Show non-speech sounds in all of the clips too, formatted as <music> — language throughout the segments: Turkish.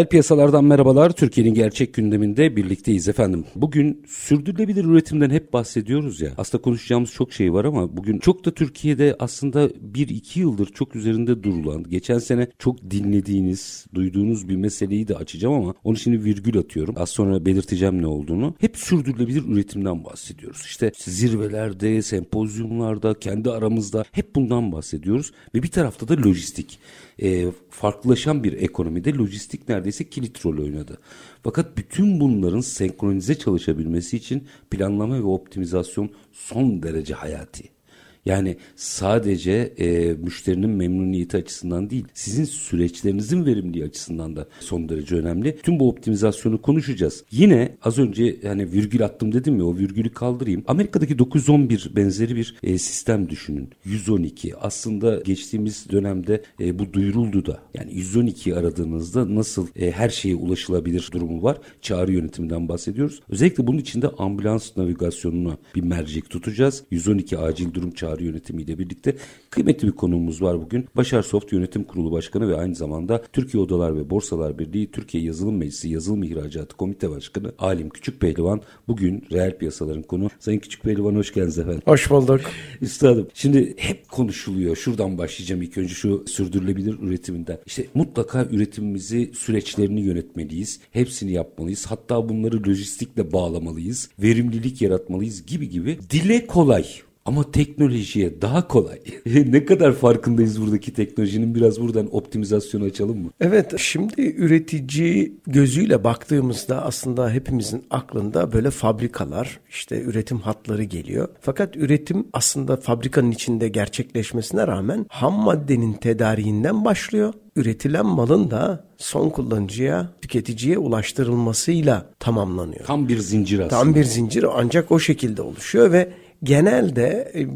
Reel piyasalardan merhabalar. Türkiye'nin gerçek gündeminde birlikteyiz efendim. Bugün sürdürülebilir üretimden hep bahsediyoruz ya. Aslında konuşacağımız çok şey var ama bugün çok da Türkiye'de aslında 1-2 yıldır çok üzerinde durulan, geçen sene çok dinlediğiniz, duyduğunuz bir meseleyi de açacağım ama onun için virgül atıyorum. Az sonra belirteceğim ne olduğunu. Hep sürdürülebilir üretimden bahsediyoruz. İşte zirvelerde, sempozyumlarda, kendi aramızda hep bundan bahsediyoruz. Ve bir tarafta da lojistik e, farklılaşan bir ekonomide lojistik neredeyse kilit rol oynadı. Fakat bütün bunların senkronize çalışabilmesi için planlama ve optimizasyon son derece hayati. Yani sadece e, müşterinin memnuniyeti açısından değil, sizin süreçlerinizin verimliliği açısından da son derece önemli. Tüm bu optimizasyonu konuşacağız. Yine az önce yani virgül attım dedim ya o virgülü kaldırayım. Amerika'daki 911 benzeri bir e, sistem düşünün. 112 aslında geçtiğimiz dönemde e, bu duyuruldu da. Yani 112 aradığınızda nasıl e, her şeye ulaşılabilir durumu var. Çağrı yönetiminden bahsediyoruz. Özellikle bunun içinde ambulans navigasyonuna bir mercek tutacağız. 112 acil durum çağrı çağrı yönetimiyle birlikte kıymetli bir konuğumuz var bugün. Başar Soft Yönetim Kurulu Başkanı ve aynı zamanda Türkiye Odalar ve Borsalar Birliği Türkiye Yazılım Meclisi Yazılım İhracatı Komite Başkanı Alim Küçük Pehlivan bugün reel piyasaların konu. Sayın Küçük Pehlivan hoş geldiniz efendim. Hoş bulduk. Üstadım şimdi hep konuşuluyor. Şuradan başlayacağım ilk önce şu sürdürülebilir üretiminden. İşte mutlaka üretimimizi süreçlerini yönetmeliyiz. Hepsini yapmalıyız. Hatta bunları lojistikle bağlamalıyız. Verimlilik yaratmalıyız gibi gibi. Dile kolay ama teknolojiye daha kolay. <laughs> ne kadar farkındayız buradaki teknolojinin biraz buradan optimizasyonu açalım mı? Evet şimdi üretici gözüyle baktığımızda aslında hepimizin aklında böyle fabrikalar işte üretim hatları geliyor. Fakat üretim aslında fabrikanın içinde gerçekleşmesine rağmen ham maddenin tedariğinden başlıyor üretilen malın da son kullanıcıya, tüketiciye ulaştırılmasıyla tamamlanıyor. Tam bir zincir aslında. Tam bir zincir ancak o şekilde oluşuyor ve genelde e,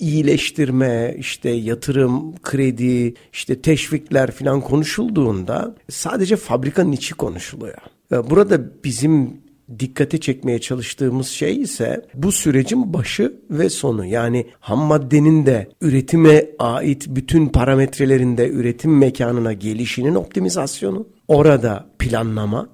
iyileştirme, işte yatırım, kredi, işte teşvikler falan konuşulduğunda sadece fabrikanın içi konuşuluyor. Burada bizim dikkate çekmeye çalıştığımız şey ise bu sürecin başı ve sonu. Yani ham maddenin de üretime ait bütün parametrelerinde üretim mekanına gelişinin optimizasyonu, orada planlama,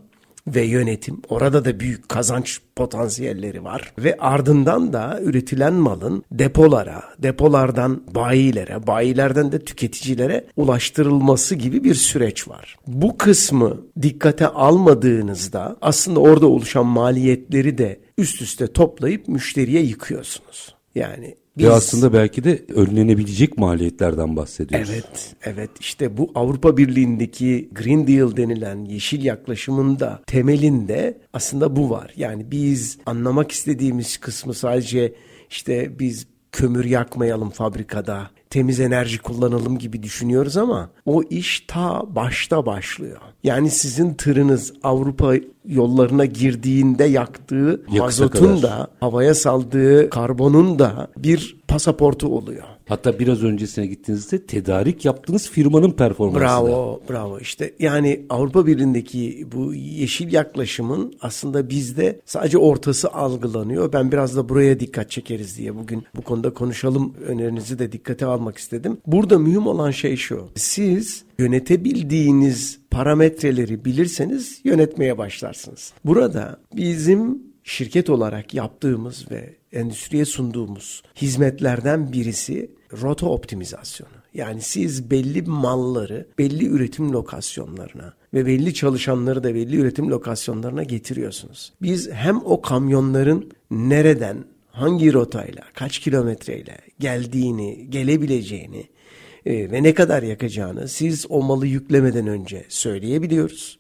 ve yönetim. Orada da büyük kazanç potansiyelleri var ve ardından da üretilen malın depolara, depolardan bayilere, bayilerden de tüketicilere ulaştırılması gibi bir süreç var. Bu kısmı dikkate almadığınızda aslında orada oluşan maliyetleri de üst üste toplayıp müşteriye yıkıyorsunuz. Yani biz... Ve aslında belki de önlenebilecek maliyetlerden bahsediyoruz. Evet, evet. İşte bu Avrupa Birliği'ndeki Green Deal denilen yeşil yaklaşımında temelinde aslında bu var. Yani biz anlamak istediğimiz kısmı sadece işte biz kömür yakmayalım fabrikada, temiz enerji kullanalım gibi düşünüyoruz ama o iş ta başta başlıyor. Yani sizin tırınız Avrupa yollarına girdiğinde yaktığı Yakısa mazotun kadar. da havaya saldığı karbonun da bir pasaportu oluyor. Hatta biraz öncesine gittiğinizde tedarik yaptığınız firmanın performansı Bravo, da. bravo. İşte yani Avrupa Birliği'ndeki bu yeşil yaklaşımın aslında bizde sadece ortası algılanıyor. Ben biraz da buraya dikkat çekeriz diye bugün bu konuda konuşalım önerinizi de dikkate almak istedim. Burada mühim olan şey şu. Siz yönetebildiğiniz parametreleri bilirseniz yönetmeye başlarsınız. Burada bizim şirket olarak yaptığımız ve endüstriye sunduğumuz hizmetlerden birisi rota optimizasyonu. Yani siz belli malları belli üretim lokasyonlarına ve belli çalışanları da belli üretim lokasyonlarına getiriyorsunuz. Biz hem o kamyonların nereden, hangi rotayla, kaç kilometreyle geldiğini, gelebileceğini e, ve ne kadar yakacağını siz o malı yüklemeden önce söyleyebiliyoruz.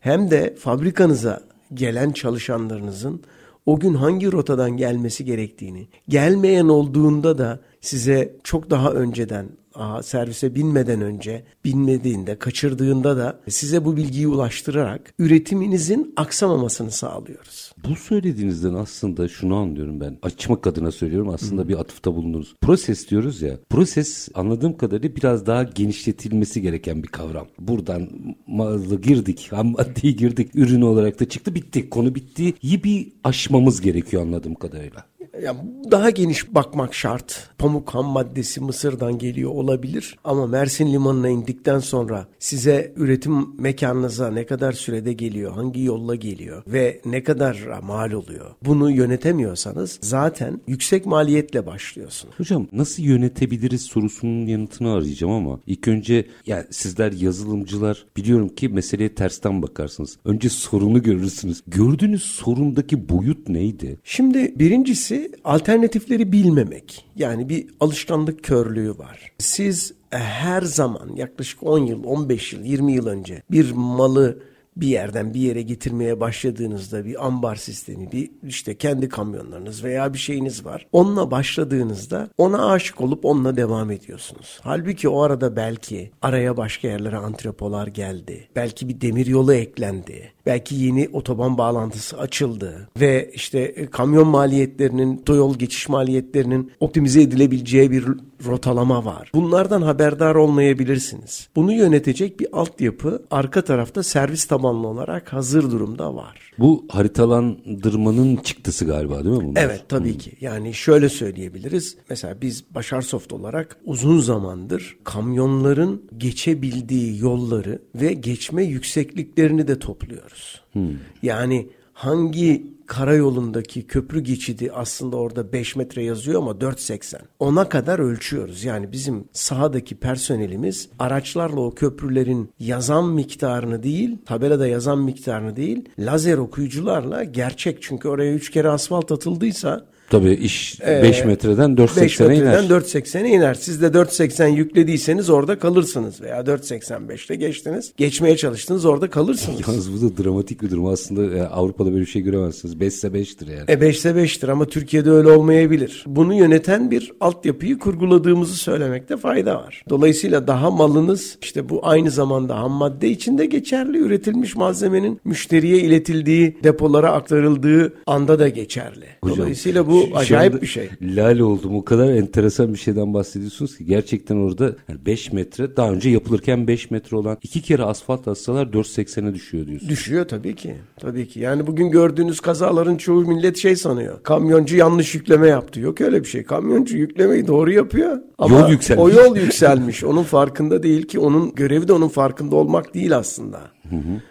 hem de fabrikanıza gelen çalışanlarınızın o gün hangi rotadan gelmesi gerektiğini, gelmeyen olduğunda da size çok daha önceden aha, servise binmeden önce, binmediğinde, kaçırdığında da size bu bilgiyi ulaştırarak üretiminizin aksamamasını sağlıyoruz. Bu söylediğinizden aslında şunu anlıyorum ben. Açmak adına söylüyorum aslında hmm. bir atıfta bulundunuz. Proses diyoruz ya. Proses anladığım kadarıyla biraz daha genişletilmesi gereken bir kavram. Buradan malı girdik, ham maddeyi girdik, ürün olarak da çıktı bitti. Konu bitti. İyi bir aşmamız gerekiyor anladığım kadarıyla. Yani daha geniş bakmak şart. Pamuk ham maddesi Mısır'dan geliyor olabilir ama Mersin limanına indikten sonra size üretim mekanınıza ne kadar sürede geliyor, hangi yolla geliyor ve ne kadar mal oluyor. Bunu yönetemiyorsanız zaten yüksek maliyetle başlıyorsunuz. Hocam nasıl yönetebiliriz sorusunun yanıtını arayacağım ama ilk önce yani sizler yazılımcılar biliyorum ki meseleye tersten bakarsınız. Önce sorunu görürsünüz. Gördüğünüz sorundaki boyut neydi? Şimdi birincisi alternatifleri bilmemek. Yani bir alışkanlık körlüğü var. Siz her zaman yaklaşık 10 yıl, 15 yıl, 20 yıl önce bir malı bir yerden bir yere getirmeye başladığınızda bir ambar sistemi, bir işte kendi kamyonlarınız veya bir şeyiniz var. Onunla başladığınızda ona aşık olup onunla devam ediyorsunuz. Halbuki o arada belki araya başka yerlere antrepolar geldi. Belki bir demir yolu eklendi. Belki yeni otoban bağlantısı açıldı ve işte e, kamyon maliyetlerinin, otoyol geçiş maliyetlerinin optimize edilebileceği bir rotalama var. Bunlardan haberdar olmayabilirsiniz. Bunu yönetecek bir altyapı arka tarafta servis tabanlı olarak hazır durumda var. Bu haritalandırmanın çıktısı galiba değil mi bunlar? Evet tabii hmm. ki. Yani şöyle söyleyebiliriz. Mesela biz Başarsoft olarak uzun zamandır kamyonların geçebildiği yolları ve geçme yüksekliklerini de topluyoruz. Hmm. Yani hangi karayolundaki köprü geçidi aslında orada 5 metre yazıyor ama 4.80. Ona kadar ölçüyoruz. Yani bizim sahadaki personelimiz araçlarla o köprülerin yazan miktarını değil, tabelada yazan miktarını değil, lazer okuyucularla gerçek çünkü oraya 3 kere asfalt atıldıysa Tabii iş 5 ee, metreden 4.80'e iner. 5 metreden 4.80'e iner. Siz de 4.80 yüklediyseniz orada kalırsınız veya 4.85'te geçtiniz. Geçmeye çalıştınız orada kalırsınız. <laughs> Yalnız bu da dramatik bir durum. Aslında yani e, Avrupa'da böyle bir şey göremezsiniz. 5 ise 5'tir yani. E 5 ise 5'tir ama Türkiye'de öyle olmayabilir. Bunu yöneten bir altyapıyı kurguladığımızı söylemekte fayda var. Dolayısıyla daha malınız işte bu aynı zamanda ham madde içinde geçerli. Üretilmiş malzemenin müşteriye iletildiği, depolara aktarıldığı anda da geçerli. Hocam, Dolayısıyla bu bu acayip bir şey. Lal oldum. O kadar enteresan bir şeyden bahsediyorsunuz ki gerçekten orada 5 yani metre daha önce yapılırken 5 metre olan iki kere asfalt atsalar 4.80'e düşüyor diyorsunuz. Düşüyor tabii ki. Tabii ki. Yani bugün gördüğünüz kazaların çoğu millet şey sanıyor. Kamyoncu yanlış yükleme yaptı. Yok öyle bir şey. Kamyoncu yüklemeyi doğru yapıyor. Ama yol yükselmiş. o yol yükselmiş. onun farkında değil ki. Onun görevi de onun farkında olmak değil aslında.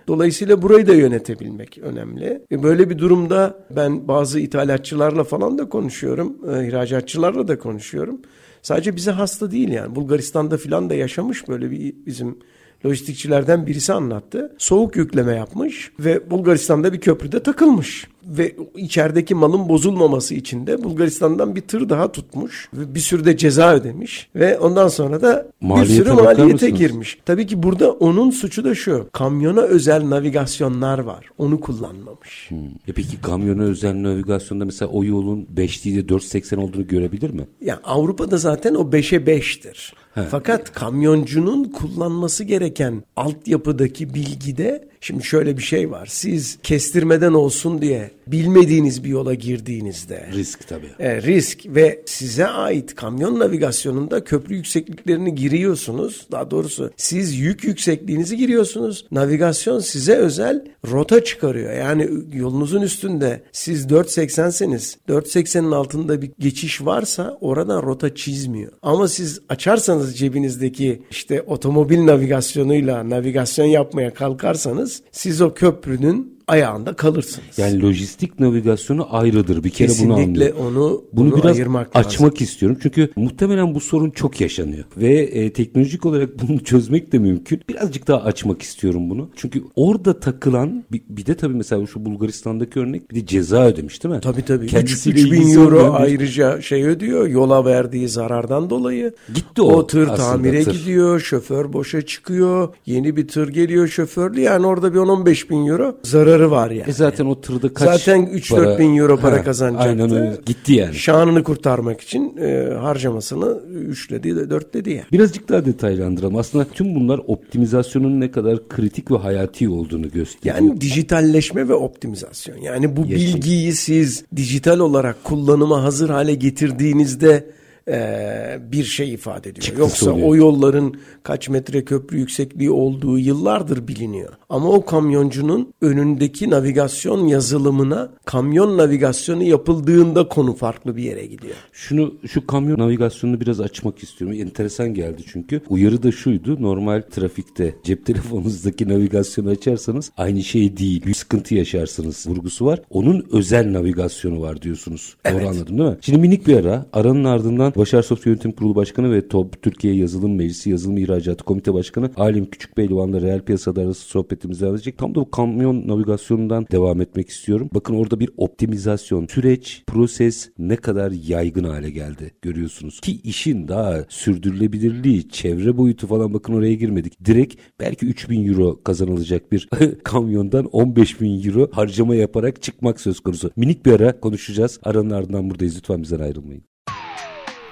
Dolayısıyla burayı da yönetebilmek önemli. E, böyle bir durumda ben bazı ithalatçılarla falan da konuşuyorum. E, ihracatçılarla da konuşuyorum. Sadece bize hasta değil yani. Bulgaristan'da falan da yaşamış böyle bir bizim lojistikçilerden birisi anlattı. Soğuk yükleme yapmış ve Bulgaristan'da bir köprüde takılmış ve içerideki malın bozulmaması için de Bulgaristan'dan bir tır daha tutmuş ve bir sürü de ceza ödemiş ve ondan sonra da Maliyete bir sürü maliyete girmiş. Tabii ki burada onun suçu da şu. Kamyona özel navigasyonlar var. Onu kullanmamış. Hmm. E peki kamyona özel navigasyonda mesela o yolun 5 değil de 4.80 olduğunu görebilir mi? Ya Avrupa'da zaten o 5'e 5'tir. He. Fakat kamyoncunun kullanması gereken altyapıdaki bilgide Şimdi şöyle bir şey var. Siz kestirmeden olsun diye bilmediğiniz bir yola girdiğinizde risk tabii. E, risk ve size ait kamyon navigasyonunda köprü yüksekliklerini giriyorsunuz. Daha doğrusu siz yük yüksekliğinizi giriyorsunuz. Navigasyon size özel rota çıkarıyor. Yani yolunuzun üstünde siz 4.80'seniz 4.80'in altında bir geçiş varsa oradan rota çizmiyor. Ama siz açarsanız cebinizdeki işte otomobil navigasyonuyla navigasyon yapmaya kalkarsanız siz o köprünün ayağında kalırsınız. Yani lojistik navigasyonu ayrıdır. Bir kere bunu Kesinlikle anlıyorum. onu, Bunu bunu biraz ayırmak açmak lazım. istiyorum. Çünkü muhtemelen bu sorun çok yaşanıyor. Ve e, teknolojik olarak <laughs> bunu çözmek de mümkün. Birazcık daha açmak istiyorum bunu. Çünkü orada takılan bir, bir de tabii mesela şu Bulgaristan'daki örnek bir de ceza ödemiş değil mi? Tabii tabii. 3, Kendisiyle 3000 ilgisi euro bir- ayrıca şey ödüyor. Yola verdiği zarardan dolayı. Gitti o tır aslında tamire tır. gidiyor. Şoför boşa çıkıyor. Yeni bir tır geliyor şoförlü. Yani orada bir 10-15 bin euro zararı var yani. E zaten o tırda kaç Zaten 3-4 bin euro para kazanacaktı. Aynen öyle. Gitti yani. Şanını kurtarmak için e, harcamasını üçledi, dörtledi yani. Birazcık daha detaylandıralım. Aslında tüm bunlar optimizasyonun ne kadar kritik ve hayati olduğunu gösteriyor. Yani dijitalleşme ve optimizasyon. Yani bu Yaşam. bilgiyi siz dijital olarak kullanıma hazır hale getirdiğinizde e, bir şey ifade ediyor. Çıktısı Yoksa oluyor. o yolların kaç metre köprü yüksekliği olduğu yıllardır biliniyor. Ama o kamyoncunun önündeki navigasyon yazılımına kamyon navigasyonu yapıldığında konu farklı bir yere gidiyor. Şunu şu kamyon navigasyonunu biraz açmak istiyorum. Enteresan geldi çünkü. Uyarı da şuydu. Normal trafikte cep telefonunuzdaki <laughs> navigasyonu açarsanız aynı şey değil. Bir sıkıntı yaşarsınız vurgusu var. Onun özel navigasyonu var diyorsunuz. Doğru anladım değil mi? Şimdi minik bir ara. Aranın ardından Başar Soft Yönetim Kurulu Başkanı ve TOP Türkiye Yazılım Meclisi Yazılım İhracatı Komite Başkanı Alim Küçükbeylivan'la reel piyasada arası sohbetimizi devam edecek. Tam da bu kamyon navigasyonundan devam etmek istiyorum. Bakın orada bir optimizasyon, süreç, proses ne kadar yaygın hale geldi görüyorsunuz. Ki işin daha sürdürülebilirliği, çevre boyutu falan bakın oraya girmedik. Direkt belki 3000 euro kazanılacak bir <laughs> kamyondan 15 bin euro harcama yaparak çıkmak söz konusu. Minik bir ara konuşacağız. Aranın ardından buradayız. Lütfen bizden ayrılmayın.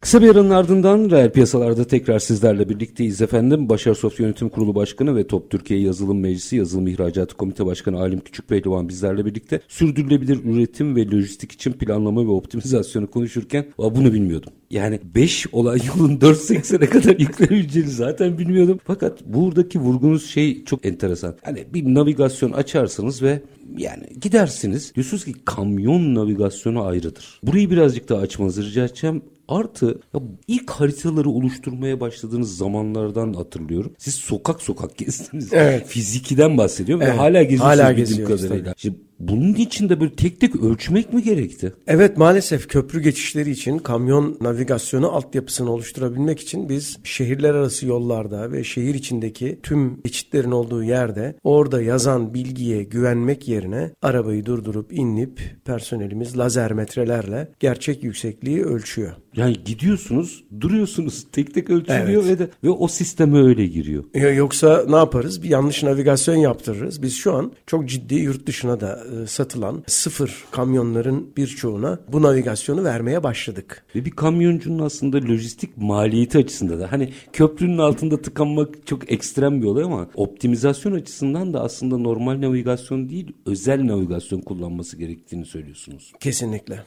Kısa bir aranın ardından reel piyasalarda tekrar sizlerle birlikteyiz efendim. Başar Soft Yönetim Kurulu Başkanı ve Top Türkiye Yazılım Meclisi Yazılım İhracatı Komite Başkanı Alim Küçükbeylivan bizlerle birlikte. Sürdürülebilir üretim ve lojistik için planlama ve optimizasyonu konuşurken "Aa, bunu bilmiyordum. Yani 5 olan yolun <laughs> 4.80'e kadar yüklenebileceğini zaten bilmiyordum. Fakat buradaki vurgunuz şey çok enteresan. Hani bir navigasyon açarsınız ve yani gidersiniz. Diyorsunuz ki kamyon navigasyonu ayrıdır. Burayı birazcık daha açmanızı rica edeceğim. Artı ya ilk haritaları oluşturmaya başladığınız zamanlardan hatırlıyorum. Siz sokak sokak <laughs> gezdiniz. Evet. Fizikiden bahsediyorum ve Evet, hala geziyorsunuz hala bildiğim kadarıyla. Şimdi bunun için de böyle tek tek ölçmek mi gerekti? Evet maalesef köprü geçişleri için kamyon navigasyonu altyapısını oluşturabilmek için biz şehirler arası yollarda ve şehir içindeki tüm geçitlerin olduğu yerde orada yazan bilgiye güvenmek yerine arabayı durdurup inip personelimiz lazer metrelerle gerçek yüksekliği ölçüyor. Yani gidiyorsunuz, duruyorsunuz, tek tek ölçülüyor Evet. ve de ve o sisteme öyle giriyor. Ya Yoksa ne yaparız? Bir yanlış navigasyon yaptırırız. Biz şu an çok ciddi yurt dışına da e, satılan sıfır kamyonların birçoğuna bu navigasyonu vermeye başladık. Ve bir kamyoncunun aslında lojistik maliyeti açısından da hani köprünün altında tıkanmak çok ekstrem bir olay ama optimizasyon açısından da aslında normal navigasyon değil özel navigasyon kullanması gerektiğini söylüyorsunuz. Kesinlikle.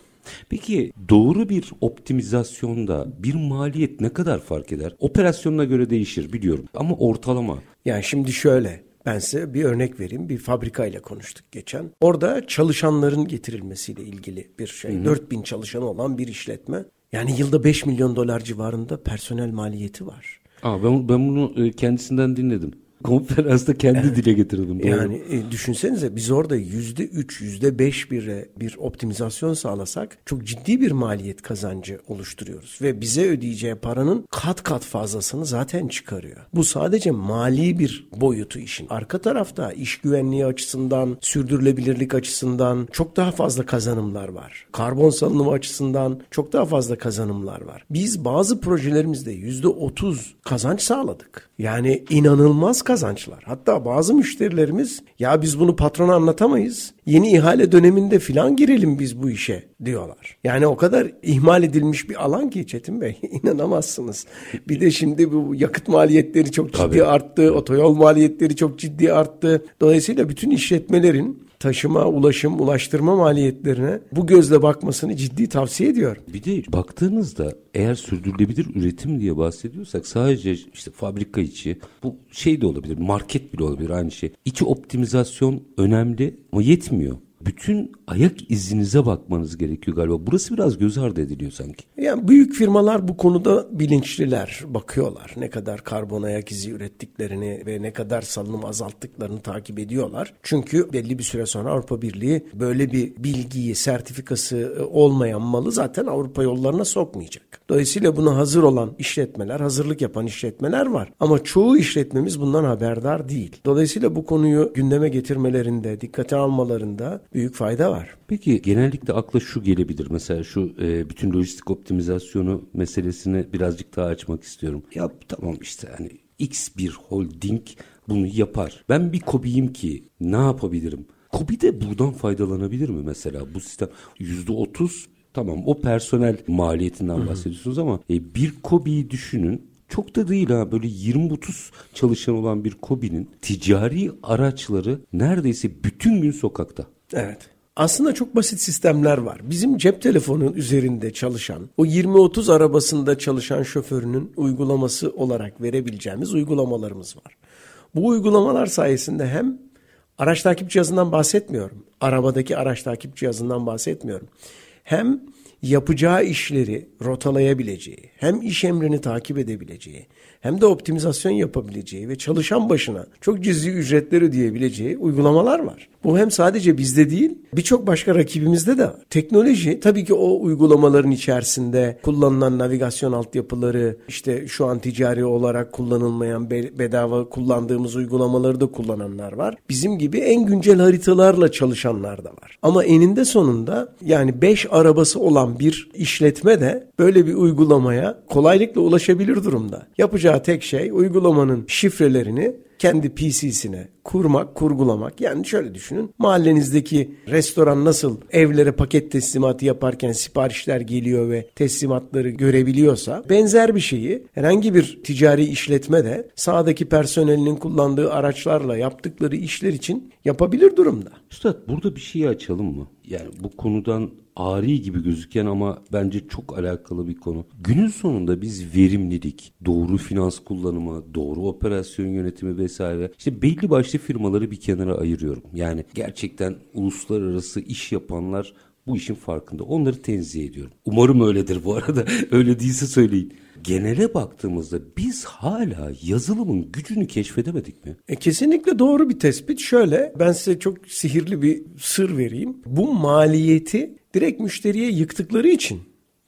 Peki doğru bir optimizasyonda bir maliyet ne kadar fark eder? Operasyonuna göre değişir biliyorum ama ortalama. Yani şimdi şöyle ben size bir örnek vereyim. Bir fabrika ile konuştuk geçen. Orada çalışanların getirilmesiyle ilgili bir şey. 4000 çalışanı olan bir işletme. Yani yılda 5 milyon dolar civarında personel maliyeti var. Aa, ben, ben bunu e, kendisinden dinledim. Konferansta kendi dile getirdim. Doğru. Yani e, düşünsenize biz orada yüzde üç, yüzde beş bir, bir optimizasyon sağlasak çok ciddi bir maliyet kazancı oluşturuyoruz. Ve bize ödeyeceği paranın kat kat fazlasını zaten çıkarıyor. Bu sadece mali bir boyutu işin. Arka tarafta iş güvenliği açısından, sürdürülebilirlik açısından çok daha fazla kazanımlar var. Karbon salınımı açısından çok daha fazla kazanımlar var. Biz bazı projelerimizde yüzde otuz kazanç sağladık. Yani inanılmaz kazançlar. Hatta bazı müşterilerimiz ya biz bunu patrona anlatamayız. Yeni ihale döneminde filan girelim biz bu işe diyorlar. Yani o kadar ihmal edilmiş bir alan ki Çetin Bey <laughs> inanamazsınız. Bir de şimdi bu yakıt maliyetleri çok ciddi Tabii. arttı. Otoyol maliyetleri çok ciddi arttı. Dolayısıyla bütün işletmelerin taşıma, ulaşım, ulaştırma maliyetlerine bu gözle bakmasını ciddi tavsiye ediyorum. Bir de baktığınızda eğer sürdürülebilir üretim diye bahsediyorsak sadece işte fabrika içi bu şey de olabilir market bile olabilir aynı şey. İçi optimizasyon önemli ama yetmiyor bütün ayak izinize bakmanız gerekiyor galiba. Burası biraz göz ardı ediliyor sanki. Yani büyük firmalar bu konuda bilinçliler, bakıyorlar. Ne kadar karbon ayak izi ürettiklerini ve ne kadar salınım azalttıklarını takip ediyorlar. Çünkü belli bir süre sonra Avrupa Birliği böyle bir bilgiyi, sertifikası e, olmayan malı zaten Avrupa yollarına sokmayacak. Dolayısıyla buna hazır olan işletmeler, hazırlık yapan işletmeler var. Ama çoğu işletmemiz bundan haberdar değil. Dolayısıyla bu konuyu gündeme getirmelerinde, dikkate almalarında büyük fayda var. Peki genellikle akla şu gelebilir mesela şu e, bütün lojistik optimizasyonu meselesini birazcık daha açmak istiyorum. Ya tamam işte hani X bir holding bunu yapar. Ben bir kobiyim ki ne yapabilirim? Kobi de buradan faydalanabilir mi mesela bu sistem? Yüzde otuz tamam o personel maliyetinden bahsediyorsunuz ama e, bir kobiyi düşünün çok da değil ha böyle 20-30 çalışan olan bir kobinin ticari araçları neredeyse bütün gün sokakta. Evet. Aslında çok basit sistemler var. Bizim cep telefonunun üzerinde çalışan, o 20-30 arabasında çalışan şoförünün uygulaması olarak verebileceğimiz uygulamalarımız var. Bu uygulamalar sayesinde hem araç takip cihazından bahsetmiyorum. Arabadaki araç takip cihazından bahsetmiyorum. Hem yapacağı işleri rotalayabileceği, hem iş emrini takip edebileceği, hem de optimizasyon yapabileceği ve çalışan başına çok cüzi ücretler ödeyebileceği uygulamalar var. Bu hem sadece bizde değil birçok başka rakibimizde de Teknoloji tabii ki o uygulamaların içerisinde kullanılan navigasyon altyapıları işte şu an ticari olarak kullanılmayan bedava kullandığımız uygulamaları da kullananlar var. Bizim gibi en güncel haritalarla çalışanlar da var. Ama eninde sonunda yani 5 arabası olan bir işletme de böyle bir uygulamaya kolaylıkla ulaşabilir durumda. Yapacağı tek şey uygulamanın şifrelerini kendi PC'sine kurmak, kurgulamak. Yani şöyle düşünün. Mahallenizdeki restoran nasıl evlere paket teslimatı yaparken siparişler geliyor ve teslimatları görebiliyorsa benzer bir şeyi herhangi bir ticari işletme de sağdaki personelinin kullandığı araçlarla yaptıkları işler için yapabilir durumda. Üstad burada bir şey açalım mı? Yani bu konudan ari gibi gözüken ama bence çok alakalı bir konu. Günün sonunda biz verimlilik, doğru finans kullanımı, doğru operasyon yönetimi vesaire işte belli başlı firmaları bir kenara ayırıyorum. Yani gerçekten uluslararası iş yapanlar bu işin farkında. Onları tenzih ediyorum. Umarım öyledir bu arada. <laughs> Öyle değilse söyleyin. Genele baktığımızda biz hala yazılımın gücünü keşfedemedik mi? E, kesinlikle doğru bir tespit. Şöyle ben size çok sihirli bir sır vereyim. Bu maliyeti direkt müşteriye yıktıkları için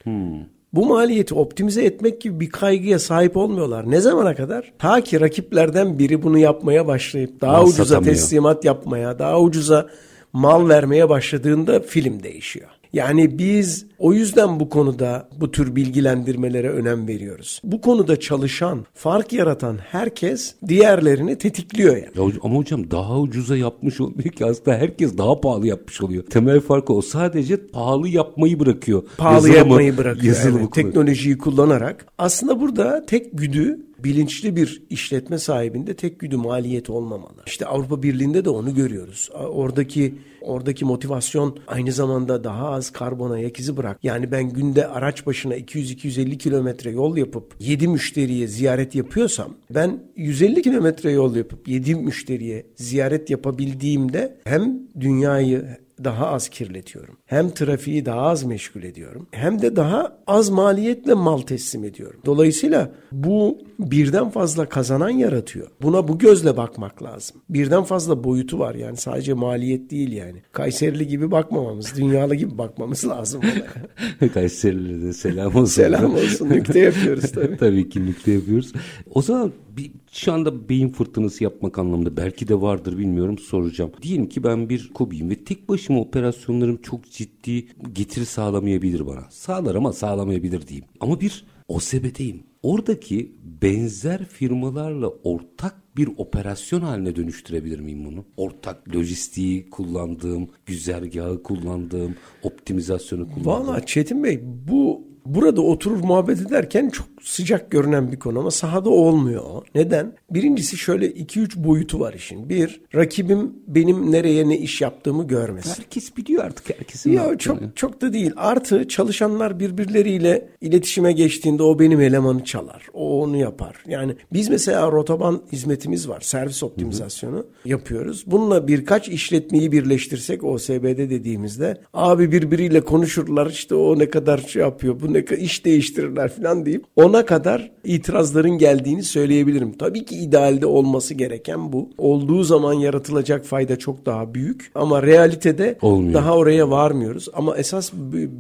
hmm. bu maliyeti optimize etmek gibi bir kaygıya sahip olmuyorlar. Ne zamana kadar? Ta ki rakiplerden biri bunu yapmaya başlayıp daha Mal ucuza satamıyor. teslimat yapmaya, daha ucuza mal vermeye başladığında film değişiyor. Yani biz o yüzden bu konuda bu tür bilgilendirmelere önem veriyoruz. Bu konuda çalışan, fark yaratan herkes diğerlerini tetikliyor yani. Ya, ama hocam daha ucuza yapmış olmuyor ki aslında herkes daha pahalı yapmış oluyor. Temel farkı o sadece pahalı yapmayı bırakıyor. Pahalı yazılımı, yapmayı bırakıyor. Evet, teknolojiyi kullanarak. Aslında burada tek güdü bilinçli bir işletme sahibinde tek güdü maliyet olmamalı. İşte Avrupa Birliği'nde de onu görüyoruz. Oradaki oradaki motivasyon aynı zamanda daha az karbon ayak izi bırak. Yani ben günde araç başına 200-250 kilometre yol yapıp 7 müşteriye ziyaret yapıyorsam ben 150 kilometre yol yapıp 7 müşteriye ziyaret yapabildiğimde hem dünyayı daha az kirletiyorum. Hem trafiği daha az meşgul ediyorum. Hem de daha az maliyetle mal teslim ediyorum. Dolayısıyla bu birden fazla kazanan yaratıyor. Buna bu gözle bakmak lazım. Birden fazla boyutu var yani sadece maliyet değil yani. Kayserili gibi bakmamamız, dünyalı gibi bakmamız lazım. <laughs> Kayserililere de selam olsun. selam olsun. Nükte yapıyoruz <laughs> tabii. tabii ki nükte yapıyoruz. O zaman bir, şu anda beyin fırtınası yapmak anlamında belki de vardır bilmiyorum soracağım. Diyelim ki ben bir kobiyim ve tek başıma operasyonlarım çok ciddi getiri sağlamayabilir bana. Sağlar ama sağlamayabilir diyeyim. Ama bir OSB'deyim. Oradaki benzer firmalarla ortak bir operasyon haline dönüştürebilir miyim bunu? Ortak lojistiği kullandığım, güzergahı kullandığım, optimizasyonu kullandığım. Valla Çetin Bey bu burada oturur muhabbet ederken çok sıcak görünen bir konu ama sahada olmuyor. Neden? Birincisi şöyle 2-3 boyutu var işin. Bir, rakibim benim nereye ne iş yaptığımı görmesin. Herkes biliyor artık herkesin. Ya çok çok da değil. Artı çalışanlar birbirleriyle iletişime geçtiğinde o benim elemanı çalar. O onu yapar. Yani biz mesela rotoban hizmetimiz var. Servis optimizasyonu Hı-hı. yapıyoruz. Bununla birkaç işletmeyi birleştirsek OSB'de dediğimizde abi birbiriyle konuşurlar. İşte o ne kadar şey yapıyor. Bu ne iş değiştirirler falan deyip ona kadar itirazların geldiğini söyleyebilirim. Tabii ki idealde olması gereken bu. Olduğu zaman yaratılacak fayda çok daha büyük ama realitede Olmuyor. daha oraya varmıyoruz. Ama esas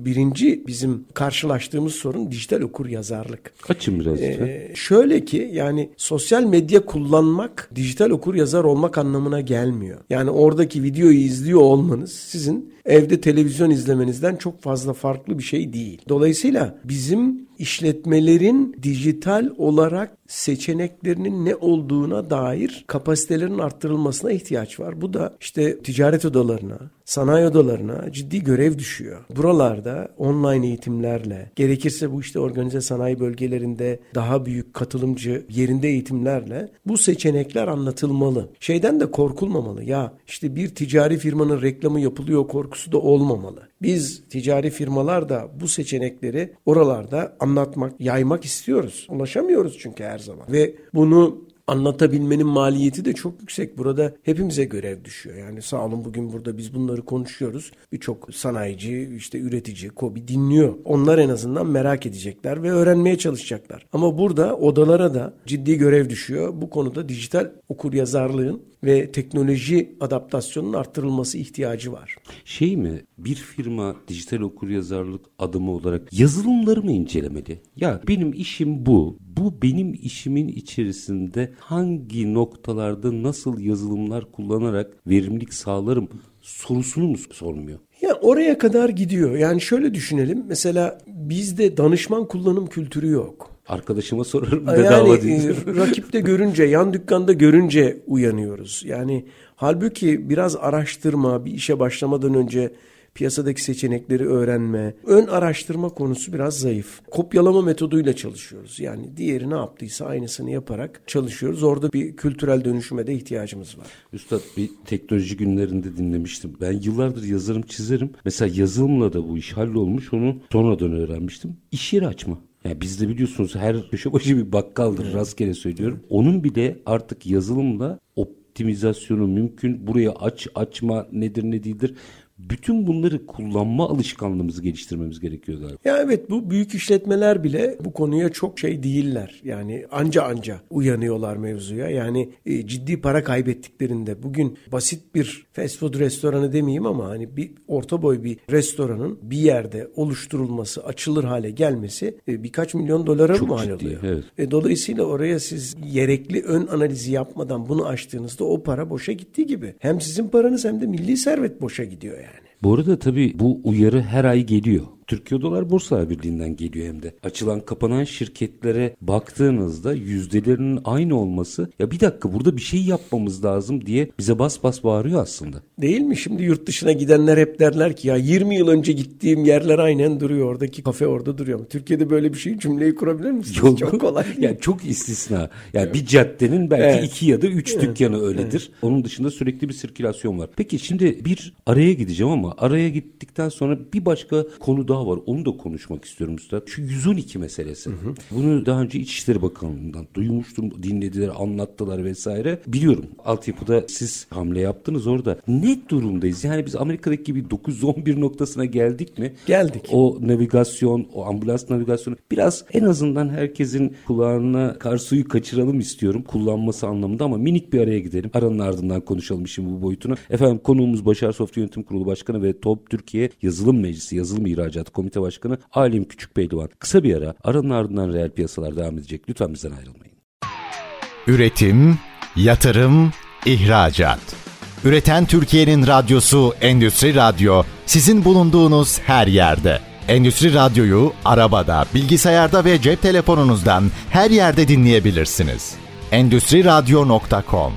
birinci bizim karşılaştığımız sorun dijital okur yazarlık. Açın biraz ee, Şöyle ki yani sosyal medya kullanmak dijital okur yazar olmak anlamına gelmiyor. Yani oradaki videoyu izliyor olmanız sizin evde televizyon izlemenizden çok fazla farklı bir şey değil. Dolayısıyla bizim işletmelerin dijital olarak seçeneklerinin ne olduğuna dair kapasitelerin arttırılmasına ihtiyaç var. Bu da işte ticaret odalarına, sanayi odalarına ciddi görev düşüyor. Buralarda online eğitimlerle, gerekirse bu işte organize sanayi bölgelerinde daha büyük katılımcı yerinde eğitimlerle bu seçenekler anlatılmalı. Şeyden de korkulmamalı. Ya işte bir ticari firmanın reklamı yapılıyor korkusu da olmamalı. Biz ticari firmalar da bu seçenekleri oralarda anlatmak, yaymak istiyoruz. Ulaşamıyoruz çünkü her zaman. Ve bunu anlatabilmenin maliyeti de çok yüksek. Burada hepimize görev düşüyor. Yani sağ olun bugün burada biz bunları konuşuyoruz. Birçok sanayici, işte üretici, kobi dinliyor. Onlar en azından merak edecekler ve öğrenmeye çalışacaklar. Ama burada odalara da ciddi görev düşüyor. Bu konuda dijital okur yazarlığın ve teknoloji adaptasyonunun arttırılması ihtiyacı var. Şey mi bir firma dijital okur yazarlık adımı olarak yazılımları mı incelemeli? Ya benim işim bu. Bu benim işimin içerisinde hangi noktalarda nasıl yazılımlar kullanarak verimlilik sağlarım sorusunu mu sormuyor? Ya oraya kadar gidiyor. Yani şöyle düşünelim. Mesela bizde danışman kullanım kültürü yok. Arkadaşıma sorarım bedava yani, değil. E, <laughs> rakipte görünce, yan dükkanda görünce uyanıyoruz. Yani halbuki biraz araştırma, bir işe başlamadan önce piyasadaki seçenekleri öğrenme, ön araştırma konusu biraz zayıf. Kopyalama metoduyla çalışıyoruz. Yani diğeri ne yaptıysa aynısını yaparak çalışıyoruz. Orada bir kültürel dönüşüme de ihtiyacımız var. Üstad bir teknoloji günlerinde dinlemiştim. Ben yıllardır yazarım çizerim. Mesela yazılımla da bu iş hallolmuş. Onu sonradan öğrenmiştim. İş yeri açma. Yani bizde biliyorsunuz her köşe başı bir bakkaldır evet. rastgele söylüyorum. Onun bile artık yazılımla optimizasyonu mümkün. Buraya aç açma nedir ne değildir bütün bunları kullanma alışkanlığımızı geliştirmemiz gerekiyor galiba. Ya evet bu büyük işletmeler bile bu konuya çok şey değiller. Yani anca anca uyanıyorlar mevzuya. Yani e, ciddi para kaybettiklerinde bugün basit bir fast food restoranı demeyeyim ama hani bir orta boy bir restoranın bir yerde oluşturulması, açılır hale gelmesi e, birkaç milyon dolara çok mal oluyor. Evet. E, dolayısıyla oraya siz gerekli ön analizi yapmadan bunu açtığınızda o para boşa gittiği gibi hem sizin paranız hem de milli servet boşa gidiyor yani. Bu arada tabii bu uyarı her ay geliyor. Türkiye Dolar Borsa Birliği'nden geliyor hem de. Açılan kapanan şirketlere baktığınızda yüzdelerinin aynı olması ya bir dakika burada bir şey yapmamız lazım diye bize bas bas bağırıyor aslında. Değil mi? Şimdi yurt dışına gidenler hep derler ki ya 20 yıl önce gittiğim yerler aynen duruyor. Oradaki kafe orada duruyor. Türkiye'de böyle bir şey cümleyi kurabilir misiniz? Yok. Çok kolay. yani çok istisna. Yani evet. bir caddenin belki evet. iki ya da üç evet. dükkanı öyledir. Evet. Onun dışında sürekli bir sirkülasyon var. Peki şimdi bir araya gideceğim ama araya gittikten sonra bir başka konu daha var. Onu da konuşmak istiyorum Üstad. Şu 112 meselesi. Hı hı. Bunu daha önce İçişleri Bakanlığı'ndan duymuştum. Dinlediler, anlattılar vesaire. Biliyorum altyapıda siz hamle yaptınız orada. Ne durumdayız? Yani biz Amerika'daki gibi 911 noktasına geldik mi? Geldik. O navigasyon, o ambulans navigasyonu biraz en azından herkesin kulağına kar suyu kaçıralım istiyorum kullanması anlamında ama minik bir araya gidelim. Aranın ardından konuşalım şimdi bu boyutunu. Efendim konuğumuz Başar Soft Yönetim Kurulu Başkanı ve Top Türkiye Yazılım Meclisi Yazılım İhracat Komite Başkanı Alim Küçük Pehlivan. Kısa bir ara aranın ardından reel piyasalar devam edecek. Lütfen bizden ayrılmayın. Üretim, yatırım, ihracat. Üreten Türkiye'nin radyosu Endüstri Radyo sizin bulunduğunuz her yerde. Endüstri Radyo'yu arabada, bilgisayarda ve cep telefonunuzdan her yerde dinleyebilirsiniz. Endüstri Radyo.com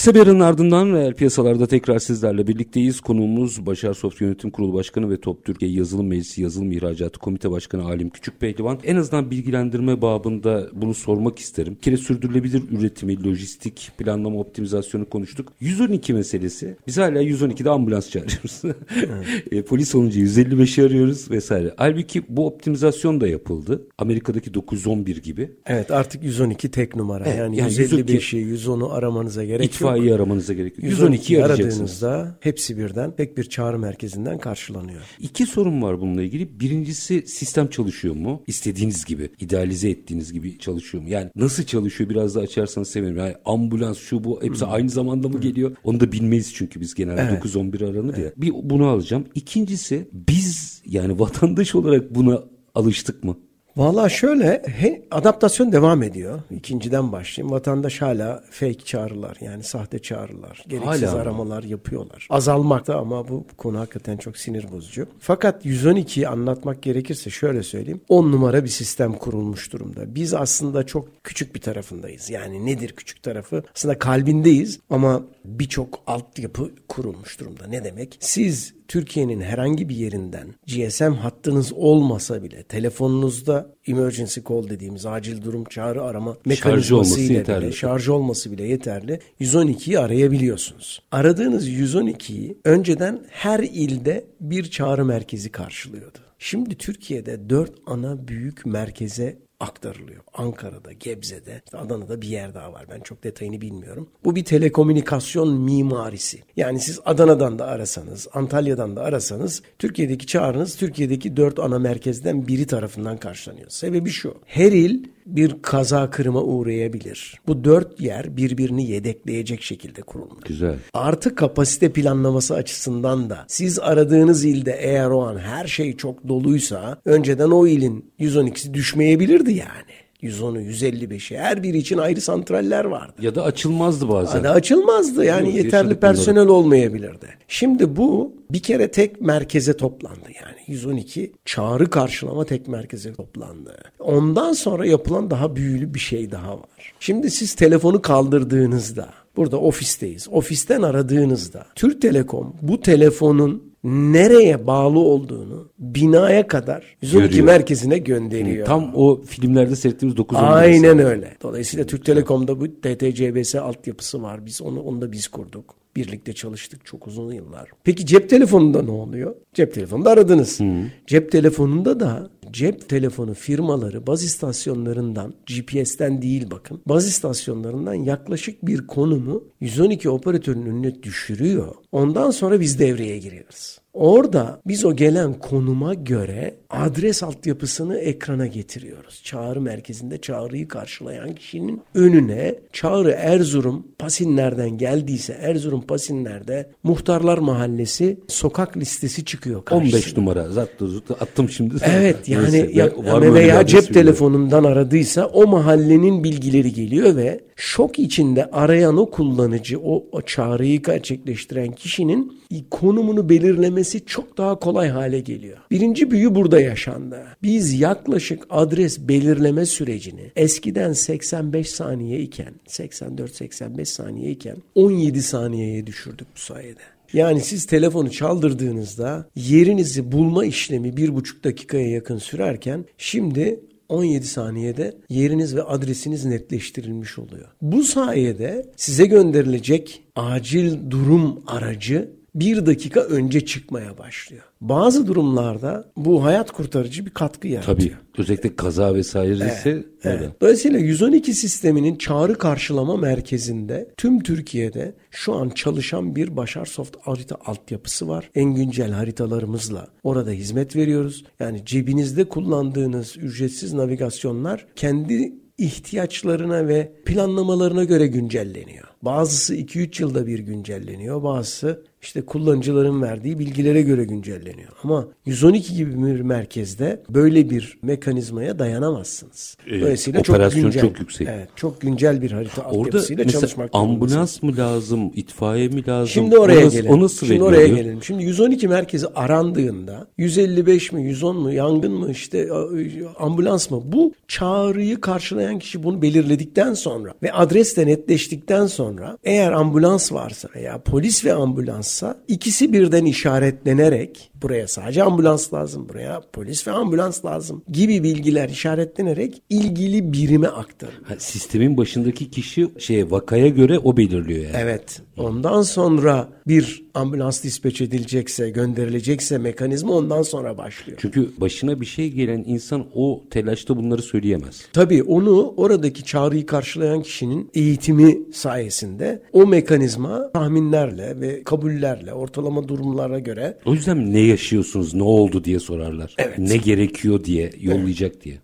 Kısa bir aranın ardından reel piyasalarda tekrar sizlerle birlikteyiz. Konuğumuz Başar Soft Yönetim Kurulu Başkanı ve Top Türkiye Yazılım Meclisi Yazılım İhracatı Komite Başkanı Alim Küçük Pehlivan. En azından bilgilendirme babında bunu sormak isterim. Bir kere sürdürülebilir üretimi, lojistik, planlama, optimizasyonu konuştuk. 112 meselesi. Biz hala 112'de ambulans çağırıyoruz. <laughs> e, polis olunca 155'i arıyoruz vesaire. Halbuki bu optimizasyon da yapıldı. Amerika'daki 911 gibi. Evet artık 112 tek numara. Evet, yani, yani 155'i, 110'u aramanıza gerek yok. İtfaiye aramanıza gerek yok. 112'yi 112'yi arayacaksınız. aradığınızda hepsi birden tek bir çağrı merkezinden karşılanıyor. İki sorun var bununla ilgili. Birincisi sistem çalışıyor mu? İstediğiniz gibi, idealize ettiğiniz gibi çalışıyor mu? Yani nasıl çalışıyor biraz da açarsanız sevinirim. Yani ambulans şu bu hepsi aynı zamanda mı geliyor? Onu da bilmeyiz çünkü biz genelde Evet. 911 aranır ya. Bir bunu alacağım. İkincisi biz yani vatandaş olarak buna alıştık mı? Valla şöyle he, adaptasyon devam ediyor. İkinciden başlayayım. Vatandaş hala fake çağrılar yani sahte çağrılar. Gereksiz Hala aramalar yapıyorlar. Azalmakta ama bu konu hakikaten çok sinir bozucu. Fakat 112'yi anlatmak gerekirse şöyle söyleyeyim. 10 numara bir sistem kurulmuş durumda. Biz aslında çok küçük bir tarafındayız. Yani nedir küçük tarafı? Aslında kalbindeyiz ama birçok altyapı kurulmuş durumda. Ne demek? Siz Türkiye'nin herhangi bir yerinden GSM hattınız olmasa bile telefonunuzda emergency call dediğimiz acil durum çağrı arama mekanizması ile bile şarj olması bile yeterli. 112'yi arayabiliyorsunuz. Aradığınız 112'yi önceden her ilde bir çağrı merkezi karşılıyordu. Şimdi Türkiye'de dört ana büyük merkeze aktarılıyor. Ankara'da, Gebze'de, işte Adana'da bir yer daha var. Ben çok detayını bilmiyorum. Bu bir telekomünikasyon mimarisi. Yani siz Adana'dan da arasanız, Antalya'dan da arasanız Türkiye'deki çağrınız Türkiye'deki dört ana merkezden biri tarafından karşılanıyor. Sebebi şu. Her il bir kaza kırıma uğrayabilir. Bu dört yer birbirini yedekleyecek şekilde kurulmuş. Güzel. Artı kapasite planlaması açısından da siz aradığınız ilde eğer o an her şey çok doluysa önceden o ilin 112'si düşmeyebilirdi yani. 110'u, 155'i her biri için ayrı santraller vardı. Ya da açılmazdı bazen. Hadi açılmazdı yani Yok, yeterli personel olmayabilirdi. Şimdi bu bir kere tek merkeze toplandı yani 112 çağrı karşılama tek merkeze toplandı. Ondan sonra yapılan daha büyülü bir şey daha var. Şimdi siz telefonu kaldırdığınızda burada ofisteyiz. Ofisten aradığınızda Türk Telekom bu telefonun nereye bağlı olduğunu binaya kadar 112 Görüyor. merkezine gönderiyor. Tam o filmlerde seyrettiğimiz 911. Aynen öyle. Dolayısıyla Türk Telekom'da bu TTCBS altyapısı var. Biz onu, onu da biz kurduk. Birlikte çalıştık çok uzun yıllar. Peki cep telefonunda ne oluyor? Cep telefonunda aradınız. Cep telefonunda da cep telefonu firmaları baz istasyonlarından GPS'ten değil bakın. Baz istasyonlarından yaklaşık bir konumu 112 operatörünün önüne düşürüyor. Ondan sonra biz devreye giriyoruz. Orada biz o gelen konuma göre adres altyapısını ekrana getiriyoruz. Çağrı merkezinde çağrıyı karşılayan kişinin önüne çağrı Erzurum Pasinler'den geldiyse Erzurum Pasinler'de Muhtarlar Mahallesi sokak listesi çıkıyor karşısına. 15 numara. Zaten attım şimdi. Evet yani Neyse, ya, veya cep telefonundan aradıysa o mahallenin bilgileri geliyor ve şok içinde arayan o kullanıcı o, o çağrıyı gerçekleştiren kişinin konumunu belirlemesi çok daha kolay hale geliyor. Birinci büyü burada yaşandı. Biz yaklaşık adres belirleme sürecini eskiden 85 saniye iken 84-85 saniye iken 17 saniyeye düşürdük bu sayede. Yani siz telefonu çaldırdığınızda yerinizi bulma işlemi bir buçuk dakikaya yakın sürerken şimdi 17 saniyede yeriniz ve adresiniz netleştirilmiş oluyor. Bu sayede size gönderilecek acil durum aracı bir dakika önce çıkmaya başlıyor. Bazı durumlarda bu hayat kurtarıcı bir katkı yaratıyor. Tabii. Özellikle kaza vesaire ise öyle. Evet. Dolayısıyla 112 sisteminin çağrı karşılama merkezinde tüm Türkiye'de şu an çalışan bir Başar Soft harita altyapısı var. En güncel haritalarımızla orada hizmet veriyoruz. Yani cebinizde kullandığınız ücretsiz navigasyonlar kendi ihtiyaçlarına ve planlamalarına göre güncelleniyor. Bazısı 2-3 yılda bir güncelleniyor, bazısı işte kullanıcıların verdiği bilgilere göre güncelleniyor. Ama 112 gibi bir merkezde böyle bir mekanizmaya dayanamazsınız. Dolayısıyla operasyon çok, güncel, çok yüksek. Evet, çok güncel bir harita Orada altyapısıyla çalışmak ambulans mı lazım, itfaiye mi lazım? Şimdi oraya o gelelim. O nasıl Şimdi oraya gelelim. Şimdi 112 merkezi arandığında 155 mi, 110 mu, yangın mı, işte ambulans mı? Bu çağrıyı karşılayan kişi bunu belirledikten sonra ve adres de netleştikten sonra eğer ambulans varsa veya polis ve ambulanssa ikisi birden işaretlenerek buraya sadece ambulans lazım, buraya polis ve ambulans lazım gibi bilgiler işaretlenerek ilgili birime aktarılıyor. sistemin başındaki kişi şeye vakaya göre o belirliyor yani. Evet. Ondan sonra bir ambulans dispeç edilecekse, gönderilecekse mekanizma ondan sonra başlıyor. Çünkü başına bir şey gelen insan o telaşta bunları söyleyemez. Tabii onu oradaki çağrıyı karşılayan kişinin eğitimi sayesinde o mekanizma tahminlerle ve kabullerle, ortalama durumlara göre. O yüzden ne yaşıyorsunuz, ne oldu diye sorarlar. Evet. Ne gerekiyor diye, yollayacak evet. diye.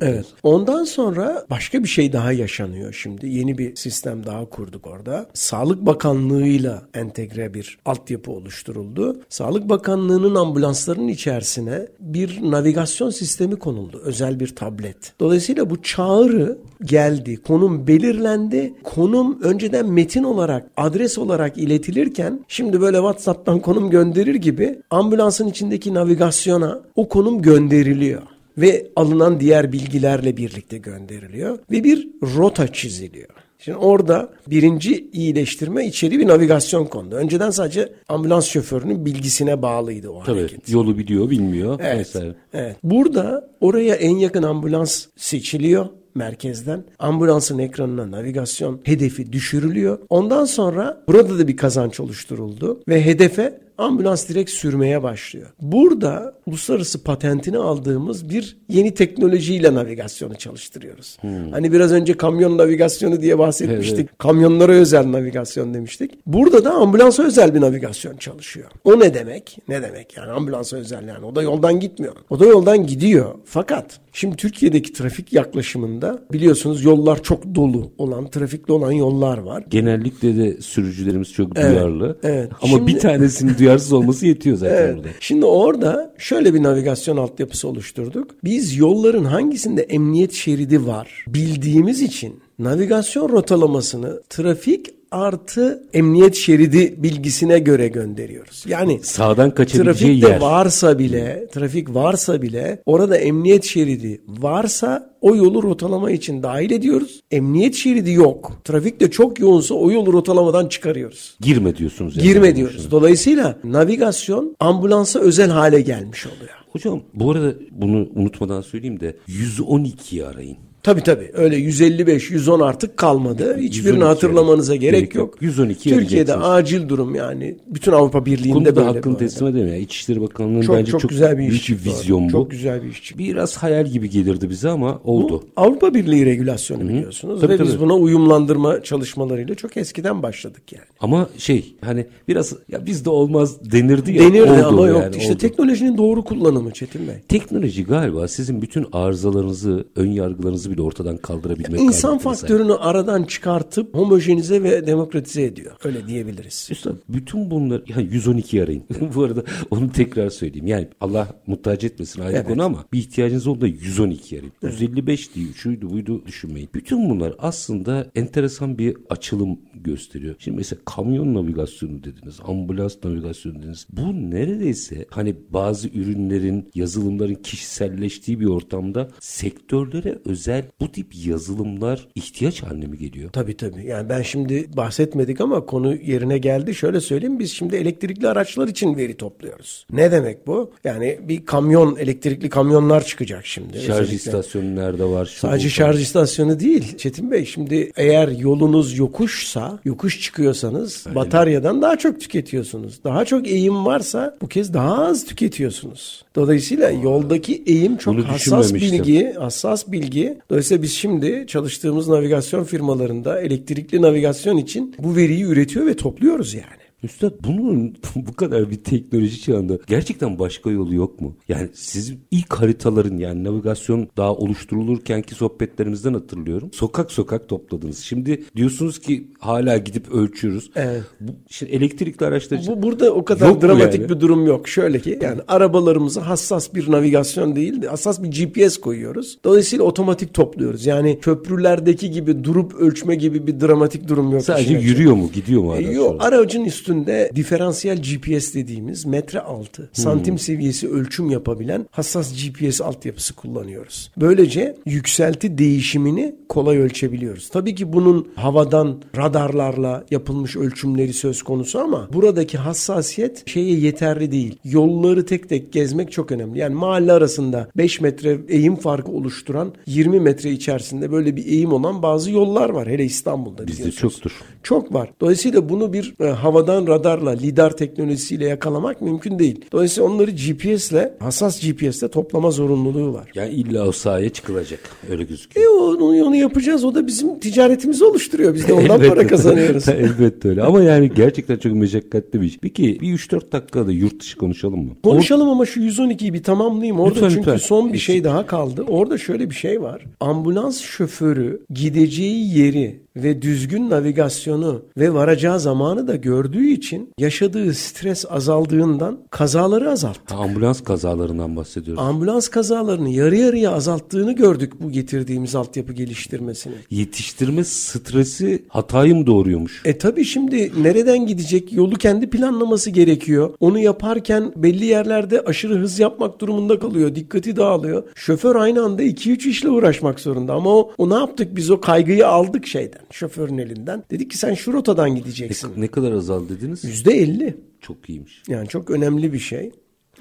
Evet. Ondan sonra başka bir şey daha yaşanıyor şimdi. Yeni bir sistem daha kurduk orada. Sağlık Bakanlığı'yla entegre bir altyapı oluşturuldu. Sağlık Bakanlığı'nın ambulanslarının içerisine bir navigasyon sistemi konuldu. Özel bir tablet. Dolayısıyla bu çağrı geldi. Konum belirlendi. Konum önceden metin olarak, adres olarak iletilirken şimdi böyle WhatsApp'tan konum gönderir gibi ambulansın içindeki navigasyona o konum gönderiliyor ve alınan diğer bilgilerle birlikte gönderiliyor ve bir rota çiziliyor. Şimdi orada birinci iyileştirme içeri bir navigasyon kondu. Önceden sadece ambulans şoförünün bilgisine bağlıydı o Tabii, hareket. Yolu biliyor, bilmiyor. Evet, evet. Burada oraya en yakın ambulans seçiliyor merkezden ambulansın ekranına navigasyon hedefi düşürülüyor. Ondan sonra burada da bir kazanç oluşturuldu ve hedefe ambulans direkt sürmeye başlıyor. Burada uluslararası patentini aldığımız bir yeni teknolojiyle navigasyonu çalıştırıyoruz. Hmm. Hani biraz önce kamyon navigasyonu diye bahsetmiştik. Evet. Kamyonlara özel navigasyon demiştik. Burada da ambulansa özel bir navigasyon çalışıyor. O ne demek? Ne demek? Yani ambulansa özel yani. O da yoldan gitmiyor. O da yoldan gidiyor. Fakat şimdi Türkiye'deki trafik yaklaşımında biliyorsunuz yollar çok dolu olan, trafikli olan yollar var. Genellikle de sürücülerimiz çok duyarlı. Evet. evet. Ama şimdi, bir tanesini duyarsız olması yetiyor zaten evet. burada. Şimdi orada şöyle bir navigasyon altyapısı oluşturduk. Biz yolların hangisinde emniyet şeridi var bildiğimiz için navigasyon rotalamasını trafik artı emniyet şeridi bilgisine göre gönderiyoruz. Yani sağdan kaçabileceği trafik de varsa bile, trafik varsa bile orada emniyet şeridi varsa o yolu rotalama için dahil ediyoruz. Emniyet şeridi yok. Trafik de çok yoğunsa o yolu rotalamadan çıkarıyoruz. Girme diyorsunuz. Yani Girme diyoruz. Dolayısıyla navigasyon ambulansa özel hale gelmiş oluyor. Hocam bu arada bunu unutmadan söyleyeyim de 112'yi arayın. Tabii tabii öyle 155 110 artık kalmadı. Hiçbirini hatırlamanıza gerek, gerek yok. yok. 112 Türkiye'de acil durum yani bütün Avrupa Birliği'nde Konuda böyle. hakkını teslim edemiyor. İçişleri Bakanlığı'nın çok, bence çok, çok güzel bir iş. Bir vizyon bu. Çok güzel bir iş. Biraz hayal gibi gelirdi bize ama oldu. Bu Avrupa Birliği regülasyonu Hı-hı. biliyorsunuz tabii, ve tabii. biz buna uyumlandırma çalışmalarıyla çok eskiden başladık yani. Ama şey hani biraz ya bizde olmaz denirdi ya. Denirdi oldu ama yok. Yani, işte oldu. teknolojinin doğru kullanımı Çetin Bey. Teknoloji galiba sizin bütün arızalarınızı, ön yargılarınızı bile ortadan kaldırabilmek. İnsan faktörünü sahip. aradan çıkartıp homojenize ve demokratize ediyor. Öyle diyebiliriz. Üstad bütün bunlar yani 112 arayın. <laughs> Bu arada onu tekrar söyleyeyim. Yani Allah muhtaç etmesin ayrı evet. konu ama bir ihtiyacınız olduğunda 112 arayın. Evet. 155 değil şuydu buydu düşünmeyin. Bütün bunlar aslında enteresan bir açılım gösteriyor. Şimdi mesela kamyon navigasyonu dediniz, ambulans navigasyonu dediniz. Bu neredeyse hani bazı ürünlerin, yazılımların kişiselleştiği bir ortamda sektörlere özel bu tip yazılımlar ihtiyaç haline mi geliyor? Tabii tabii. Yani ben şimdi bahsetmedik ama konu yerine geldi. Şöyle söyleyeyim biz şimdi elektrikli araçlar için veri topluyoruz. Ne demek bu? Yani bir kamyon, elektrikli kamyonlar çıkacak şimdi. Şarj özellikle. istasyonu nerede var? Sadece şarj istasyonu değil Çetin Bey. Şimdi eğer yolunuz yokuşsa, yokuş çıkıyorsanız Aynen. bataryadan daha çok tüketiyorsunuz. Daha çok eğim varsa bu kez daha az tüketiyorsunuz. Dolayısıyla Aa, yoldaki eğim çok hassas bilgi, hassas bilgi. Dolayısıyla biz şimdi çalıştığımız navigasyon firmalarında elektrikli navigasyon için bu veriyi üretiyor ve topluyoruz yani. Üstad bunun <laughs> bu kadar bir teknoloji çağında gerçekten başka yolu yok mu? Yani siz ilk haritaların yani navigasyon daha oluşturulurken ki sohbetlerimizden hatırlıyorum. Sokak sokak topladınız. Şimdi diyorsunuz ki hala gidip ölçüyoruz. Evet. Bu, şimdi elektrikli araçlar için Bu burada o kadar Yok dramatik yani? bir durum yok. Şöyle ki yani arabalarımıza hassas bir navigasyon değil, de hassas bir GPS koyuyoruz. Dolayısıyla otomatik topluyoruz. Yani köprülerdeki gibi durup ölçme gibi bir dramatik durum yok. sadece yürüyor mu gidiyor mu E, araç? Yok aracın üstünde diferansiyel GPS dediğimiz metre altı santim seviyesi ölçüm yapabilen hassas GPS altyapısı kullanıyoruz. Böylece yükselti değişimini kolay ölçebiliyoruz. Tabii ki bunun havadan radarlarla yapılmış ölçümleri söz konusu ama buradaki hassasiyet şeye yeterli değil. Yolları tek tek gezmek çok önemli. Yani mahalle arasında 5 metre eğim farkı oluşturan 20 metre içerisinde böyle bir eğim olan bazı yollar var. Hele İstanbul'da Bizde çoktur. Çok var. Dolayısıyla bunu bir e, havadan radarla, lidar teknolojisiyle yakalamak mümkün değil. Dolayısıyla onları GPS'le, hassas GPS'le toplama zorunluluğu var. Yani illa o sahaya çıkılacak. Öyle gözüküyor. E onu, onu yapacağız. O da bizim ticaretimizi oluşturuyor. Biz de ondan <laughs> para kazanıyoruz. <laughs> Elbette öyle. Ama yani gerçekten çok meşakkatli bir iş. Peki bir 3-4 dakikada yurt dışı konuşalım mı? Konuşalım ama şu 112'yi bir tamamlayayım. Orada Lütfen, çünkü lütfen. son bir şey daha kaldı. Orada şöyle bir şey var. Ambulans şoförü gideceği yeri ve düzgün navigasyonu ve varacağı zamanı da gördüğü için yaşadığı stres azaldığından kazaları azalttı. Ambulans kazalarından bahsediyoruz. Ambulans kazalarını yarı yarıya azalttığını gördük bu getirdiğimiz altyapı geliştirmesini. Yetiştirme stresi hatayı mı doğuruyormuş? E tabii şimdi nereden gidecek yolu kendi planlaması gerekiyor. Onu yaparken belli yerlerde aşırı hız yapmak durumunda kalıyor. Dikkati dağılıyor. Şoför aynı anda 2-3 işle uğraşmak zorunda. Ama o, o ne yaptık biz o kaygıyı aldık şeyden şoförün elinden. Dedik ki sen şu rotadan gideceksin. Ne kadar azal dediniz? %50. Çok iyiymiş. Yani çok önemli bir şey.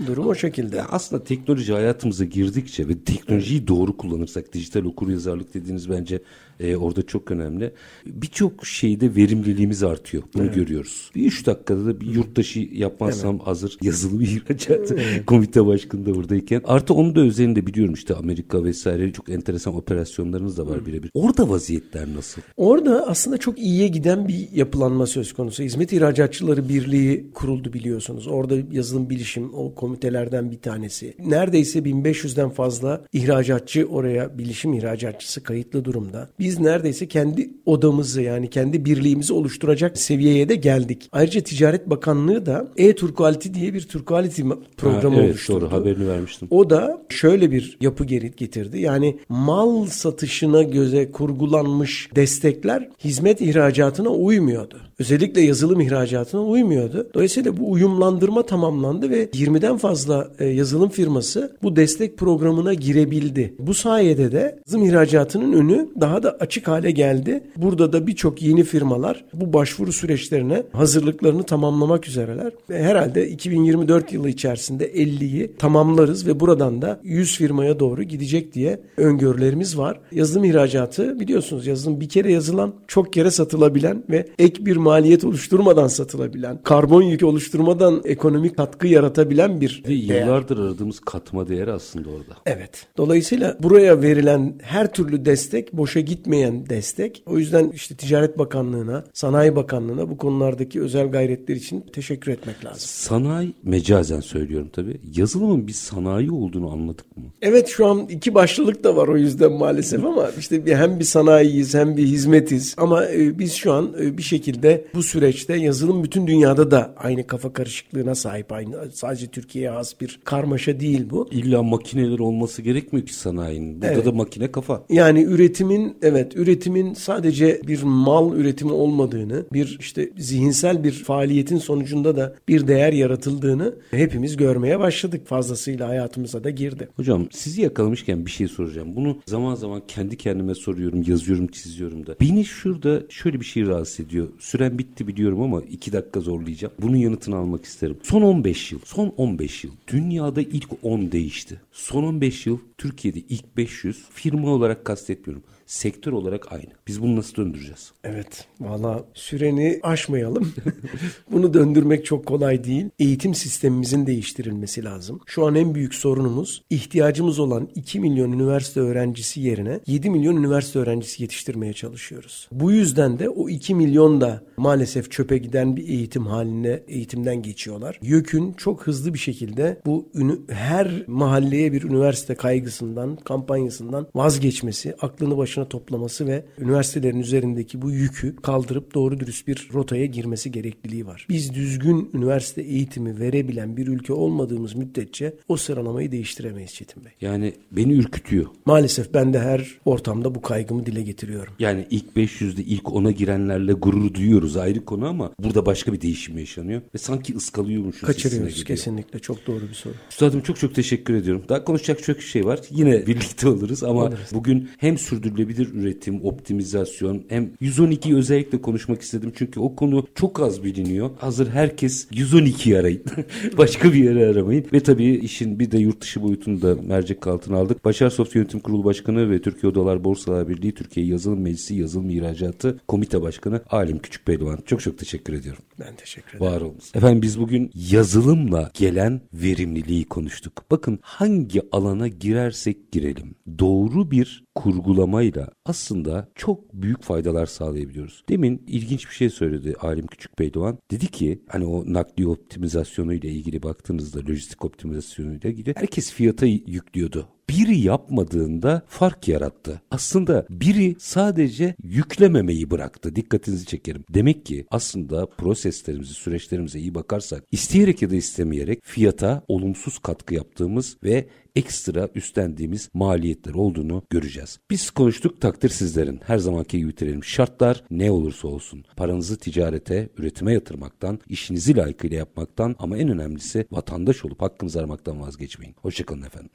Durum o şekilde. Aslında teknoloji hayatımıza girdikçe ve teknolojiyi doğru kullanırsak dijital okuryazarlık dediğiniz bence e, orada çok önemli. Birçok şeyde verimliliğimiz artıyor. Bunu görüyoruz. Bir üç dakikada da bir yurt dışı yapmazsam hazır yazılı bir <laughs> ihracat komite başkanı da buradayken. Artı onun da özelinde biliyorum işte Amerika vesaire çok enteresan operasyonlarınız da var birebir. Orada vaziyetler nasıl? Orada aslında çok iyiye giden bir yapılanma söz konusu. Hizmet İhracatçıları Birliği kuruldu biliyorsunuz. Orada yazılım bilişim o komitelerden bir tanesi. Neredeyse 1500'den fazla ihracatçı oraya bilişim ihracatçısı kayıtlı durumda. Biz neredeyse kendi odamızı yani kendi birliğimizi oluşturacak seviyeye de geldik. Ayrıca Ticaret Bakanlığı da e-Turquality diye bir Turquality programı Ha, evet oluşturdu. doğru haberini vermiştim. O da şöyle bir yapı geri getirdi. Yani mal satışına göze kurgulanmış destekler hizmet ihracatına uymuyordu. Özellikle yazılım ihracatına uymuyordu. Dolayısıyla bu uyumlandırma tamamlandı ve 20'den fazla e, yazılım firması bu destek programına girebildi. Bu sayede de yazılım ihracatının önü daha da açık hale geldi. Burada da birçok yeni firmalar bu başvuru süreçlerine hazırlıklarını tamamlamak üzereler. Ve herhalde 2024 yılı içerisinde 50'yi tamamlarız ve buradan da 100 firmaya doğru gidecek diye öngörülerimiz var. Yazılım ihracatı biliyorsunuz yazılım bir kere yazılan, çok kere satılabilen ve ek bir maliyet oluşturmadan satılabilen, karbon yükü oluşturmadan ekonomik katkı yaratabilen bir Ve değer. yıllardır aradığımız katma değeri aslında orada. Evet. Dolayısıyla buraya verilen her türlü destek boşa gitmeyen destek. O yüzden işte Ticaret Bakanlığı'na, Sanayi Bakanlığı'na bu konulardaki özel gayretler için teşekkür etmek lazım. Sanayi mecazen söylüyorum tabii. Yazılımın bir sanayi olduğunu anladık mı? Evet şu an iki başlılık da var o yüzden maalesef ama işte bir, hem bir sanayiyiz hem bir hizmetiz. Ama e, biz şu an e, bir şekilde bu süreçte yazılım bütün dünyada da aynı kafa karışıklığına sahip. Aynı sadece Türkiye'ye has bir karmaşa değil bu. İlla makineler olması gerekmiyor ki sanayinin. Burada Evet. da makine kafa. Yani üretimin evet üretimin sadece bir mal üretimi olmadığını, bir işte zihinsel bir faaliyetin sonucunda da bir değer yaratıldığını hepimiz görmeye başladık. Fazlasıyla hayatımıza da girdi. Hocam sizi yakalamışken bir şey soracağım. Bunu zaman zaman kendi kendime soruyorum, yazıyorum, çiziyorum da. Beni şurada şöyle bir şey rahatsız ediyor. Süren bitti biliyorum ama iki dakika zorlayacağım. Bunun yanıtını almak isterim. Son 15 yıl, son 15 yıl dünyada ilk 10 değişti. Son 15 yıl Türkiye'de ilk 500 firma olarak kastetmiyorum. Sektör olarak aynı. Biz bunu nasıl döndüreceğiz? Evet valla süreni aşmayalım. <laughs> Bunu döndürmek çok kolay değil. Eğitim sistemimizin değiştirilmesi lazım. Şu an en büyük sorunumuz ihtiyacımız olan 2 milyon üniversite öğrencisi yerine 7 milyon üniversite öğrencisi yetiştirmeye çalışıyoruz. Bu yüzden de o 2 milyon da maalesef çöpe giden bir eğitim haline eğitimden geçiyorlar. YÖK'ün çok hızlı bir şekilde bu her mahalleye bir üniversite kaygısından, kampanyasından vazgeçmesi, aklını başına toplaması ve üniversitelerin üzerindeki bu yükü kaldırıp doğru dürüst bir rotaya girmesi gerekliliği var. Biz düzgün üniversite eğitimi verebilen bir ülke olmadığımız müddetçe o sıralamayı değiştiremeyiz Çetin Bey. Yani beni ürkütüyor. Maalesef ben de her ortamda bu kaygımı dile getiriyorum. Yani ilk 500'de ilk 10'a girenlerle gurur duyuyoruz ayrı konu ama burada başka bir değişim yaşanıyor ve sanki ıskalıyormuşuz Kaçırıyoruz kesinlikle çok doğru bir soru. Üstadım çok çok teşekkür ediyorum. Daha konuşacak çok şey var. Yine <laughs> birlikte oluruz ama oluruz. bugün hem sürdürülebilir üretim, optimizasyon hem 112'yi özellikle konuşmak istedim. Çünkü o konu çok az biliniyor. Hazır herkes 112'yi arayın. <laughs> Başka bir yere aramayın. Ve tabii işin bir de yurt dışı boyutunu da mercek altına aldık. Başar Soft Yönetim Kurulu Başkanı ve Türkiye Odalar Borsalar Birliği Türkiye Yazılım Meclisi Yazılım İhracatı Komite Başkanı Alim Küçük Beydoğan. Çok çok teşekkür ediyorum. Ben teşekkür ederim. Var olun. Efendim biz bugün yazılımla gelen verimliliği konuştuk. Bakın hangi alana girersek girelim. Doğru bir kurgulamayla aslında çok büyük faydalar sağlayabiliyoruz. Demin ilginç bir şey söyledi Alim Küçük Beydoğan. Dedi ki hani o nakliye optimizasyonu ile ilgili baktığınızda lojistik optimizasyonu ile ilgili herkes fiyata yüklüyordu biri yapmadığında fark yarattı. Aslında biri sadece yüklememeyi bıraktı. Dikkatinizi çekerim. Demek ki aslında proseslerimizi, süreçlerimize iyi bakarsak isteyerek ya da istemeyerek fiyata olumsuz katkı yaptığımız ve ekstra üstlendiğimiz maliyetler olduğunu göreceğiz. Biz konuştuk takdir sizlerin. Her zamanki gibi bitirelim. Şartlar ne olursa olsun. Paranızı ticarete, üretime yatırmaktan, işinizi layıkıyla yapmaktan ama en önemlisi vatandaş olup hakkınızı aramaktan vazgeçmeyin. Hoşçakalın efendim.